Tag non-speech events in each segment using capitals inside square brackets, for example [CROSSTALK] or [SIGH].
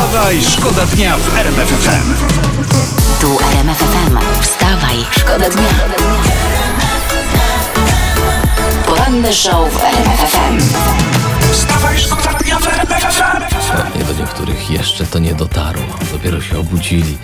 Wstawaj, szkoda dnia w RMF FM. Tu RMF FM. Wstawaj, szkoda dnia. Poranny show w RMF FM. Wstawaj, szkoda dnia w RMF FM. Pewnie do niektórych jeszcze to nie dotarło. Dopiero się obudzili.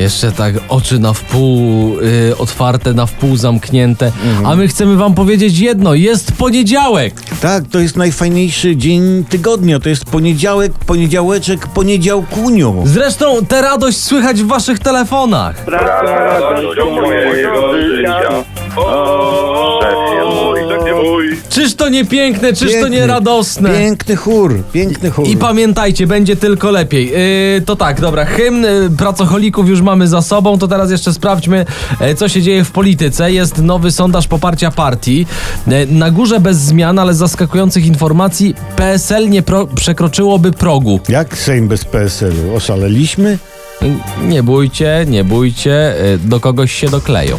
Jeszcze tak oczy na wpół y, otwarte, na wpół zamknięte. A my chcemy wam powiedzieć jedno. Jest poniedziałek. Tak, to jest najfajniejszy dzień tygodnia. To jest poniedziałek, poniedziałeczek, poniedziałkunio. Zresztą tę radość słychać w waszych telefonach. radością mojego życia. O, szefie mój, szefie mój. Czyż to nie piękne, czyż to nie radosne? Piękny chór, piękny chór. I pamiętajcie, będzie tylko lepiej. Yy, to tak, dobra, hymn yy, pracocholików już mamy za sobą, to teraz jeszcze sprawdźmy, yy, co się dzieje w polityce. Jest nowy sondaż poparcia partii. Yy, na górze bez zmian, ale z zaskakujących informacji PSL nie pro- przekroczyłoby progu. Jak Sejm bez PSL-u? Oszaleliśmy? Yy, nie bójcie, nie bójcie, yy, do kogoś się dokleją.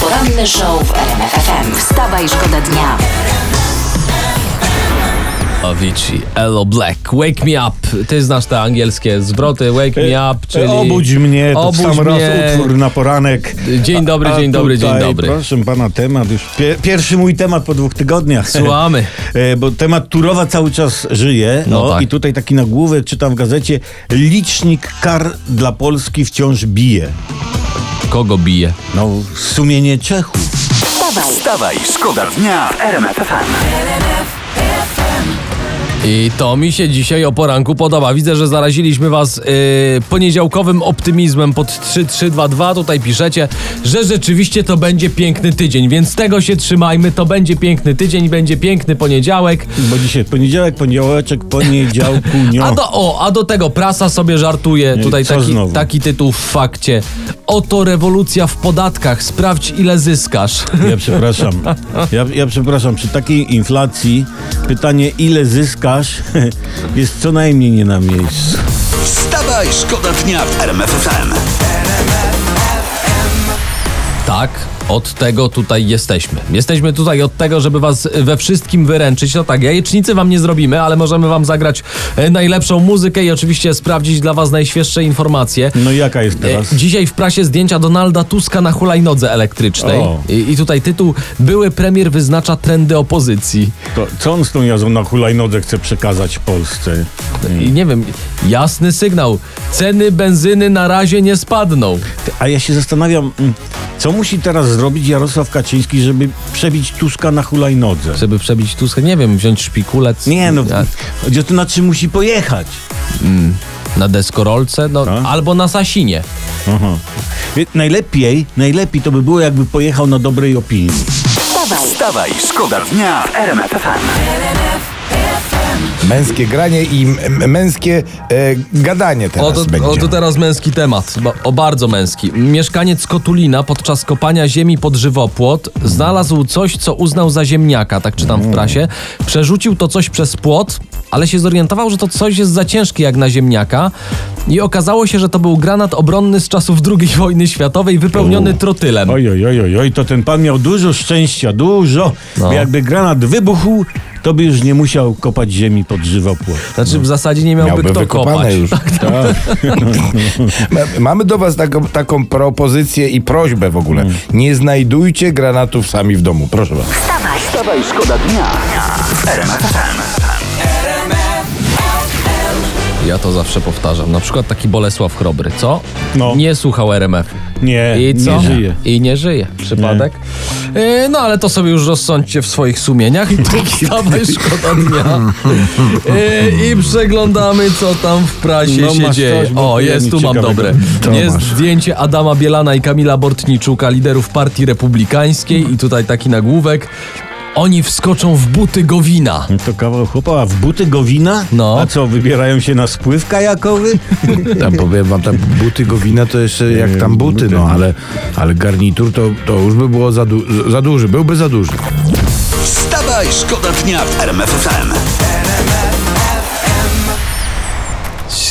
Poranny show w RMF FM. Wstawaj, szkoda dnia. Avicii, Elo Black, Wake Me Up. Ty znasz te angielskie zwroty, Wake Me Up, czyli... E, Obudź mnie, to Obudź sam raz mnie. utwór na poranek. Dzień dobry, dzień dobry, dzień tutaj, dobry. Proszę pana, temat już. Pie, pierwszy mój temat po dwóch tygodniach. Słuchamy. [LAUGHS] E, Bo temat Turowa cały czas żyje. No No, tak. I tutaj taki nagłówek czytam w gazecie. Licznik kar dla Polski wciąż bije. Kogo bije? No, sumienie Czechów. Wstawaj, Wstawaj, szkoda dnia w RMF FM. I to mi się dzisiaj o poranku podoba. Widzę, że zaraziliśmy was yy, poniedziałkowym optymizmem pod 3322. Tutaj piszecie, że rzeczywiście to będzie piękny tydzień, więc tego się trzymajmy. To będzie piękny tydzień, będzie piękny poniedziałek. Bo dzisiaj poniedziałek, poniedziałeczek, poniedziałkunio. A do, o, a do tego prasa sobie żartuje. Nie, Tutaj taki, znowu? taki tytuł w fakcie. Oto rewolucja w podatkach. Sprawdź, ile zyskasz. Ja przepraszam. Ja, ja przepraszam, przy takiej inflacji pytanie ile zyskasz [LAUGHS] jest co najmniej nie na miejscu. Wstawaj, szkoda dnia w RMF FM. Tak, od tego tutaj jesteśmy. Jesteśmy tutaj od tego, żeby was we wszystkim wyręczyć. No tak, jajecznicy wam nie zrobimy, ale możemy wam zagrać e, najlepszą muzykę i oczywiście sprawdzić dla was najświeższe informacje. No i jaka jest teraz? E, Dzisiaj w prasie zdjęcia Donalda Tuska na hulajnodze elektrycznej. I, I tutaj tytuł Były premier wyznacza trendy opozycji. To, co on z tą jazdą na hulajnodze chce przekazać Polsce? I nie wiem, jasny sygnał. Ceny benzyny na razie nie spadną. A ja się zastanawiam, mm, co musi teraz zrobić Jarosław Kaczyński, żeby przebić Tuska na hulajnodze? Żeby przebić Tuska, nie wiem, wziąć szpikulec. Nie no, a- chodzi o to, na czym musi pojechać. Na deskorolce, no, A? albo na Sasinie. Aha. Najlepiej, najlepiej to by było, jakby pojechał na dobrej opinii. wstawaj, Wstawaj, szkoda dnia w RMF FM. Męskie granie i męskie e, gadanie teraz O to, będzie. o to teraz męski temat, o bardzo męski. Mieszkaniec Kotulina podczas kopania ziemi pod żywopłot znalazł coś, co uznał za ziemniaka, tak czytam w prasie. Przerzucił to coś przez płot, ale się zorientował, że to coś jest za ciężkie jak na ziemniaka i okazało się, że to był granat obronny z czasów II [LAUGHS] wojny światowej wypełniony trotylem. Oj, oj, oj, oj, to ten pan miał dużo szczęścia, dużo. No. Bo jakby granat wybuchł, to by już nie musiał kopać ziemi pod żywopłot. Znaczy w zasadzie nie miałby, Miałby kto kopać. już. [LAUGHS] [LAUGHS] Ma- Mamy do was taką, taką propozycję i prośbę w ogóle. Nie znajdujcie granatów sami w domu. Proszę was. wstawaj, Wstawaj, szkoda dnia. Ja to zawsze powtarzam. Na przykład taki Bolesław Chrobry, co? No. Nie słuchał RMF. Nie, I co? nie żyje. I nie żyje. Przypadek? E, no ale to sobie już rozsądźcie w swoich sumieniach. [LAUGHS] I tu wstawaj, szkoda dnia. E, I przeglądamy, co tam w prasie No, się dzieje. o, jest, tu mam dobre. Jest zdjęcie Adama Bielana i Kamila Bortniczuka, liderów partii republikańskiej. I tutaj taki nagłówek. Oni wskoczą w buty Gowina. To kawał chłopa, a w buty Gowina? No. A co, wybierają się na spływ kajakowy? [LAUGHS] Tam powiem wam, tam buty Gowina to jeszcze jak tam buty, no ale, ale garnitur to, to już by było za, du- za duży, byłby za duży. Wstawaj, szkoda dnia w RMF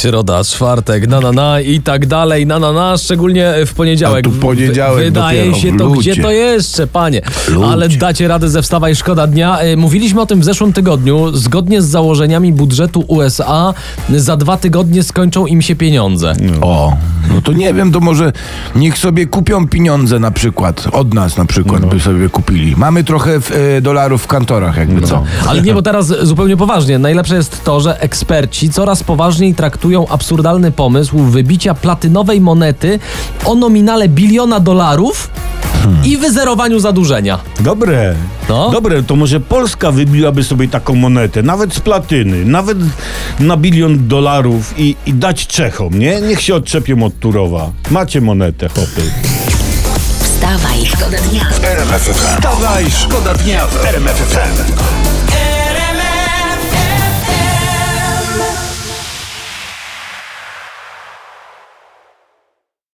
Środa, czwartek, na na na i tak dalej, na na na, szczególnie w poniedziałek. A tu poniedziałek Wy- Wydaje dopiero, się to, ludzie. gdzie to jeszcze, panie? Ludzie. Ale dacie radę ze wstawaj, szkoda dnia. Y, Mówiliśmy o tym w zeszłym tygodniu. Zgodnie z założeniami budżetu USA za dwa tygodnie skończą im się pieniądze. O, no to nie wiem, to może niech sobie kupią pieniądze na przykład. Od nas na przykład No. by sobie kupili. Mamy trochę w, e, dolarów w kantorach, jakby co. Ale nie, bo teraz zupełnie poważnie. Najlepsze jest to, że eksperci coraz poważniej traktują absurdalny pomysł wybicia platynowej monety o nominale biliona dolarów i wyzerowaniu zadłużenia. Dobre. No. Dobre, to może Polska wybiłaby sobie taką monetę, nawet z platyny, nawet na bilion dolarów i, i dać Czechom, nie? Niech się odczepią od Turowa. Macie monetę, chłopy. Wstawaj, szkoda dnia. Wstawaj, szkoda dnia w RMF FM.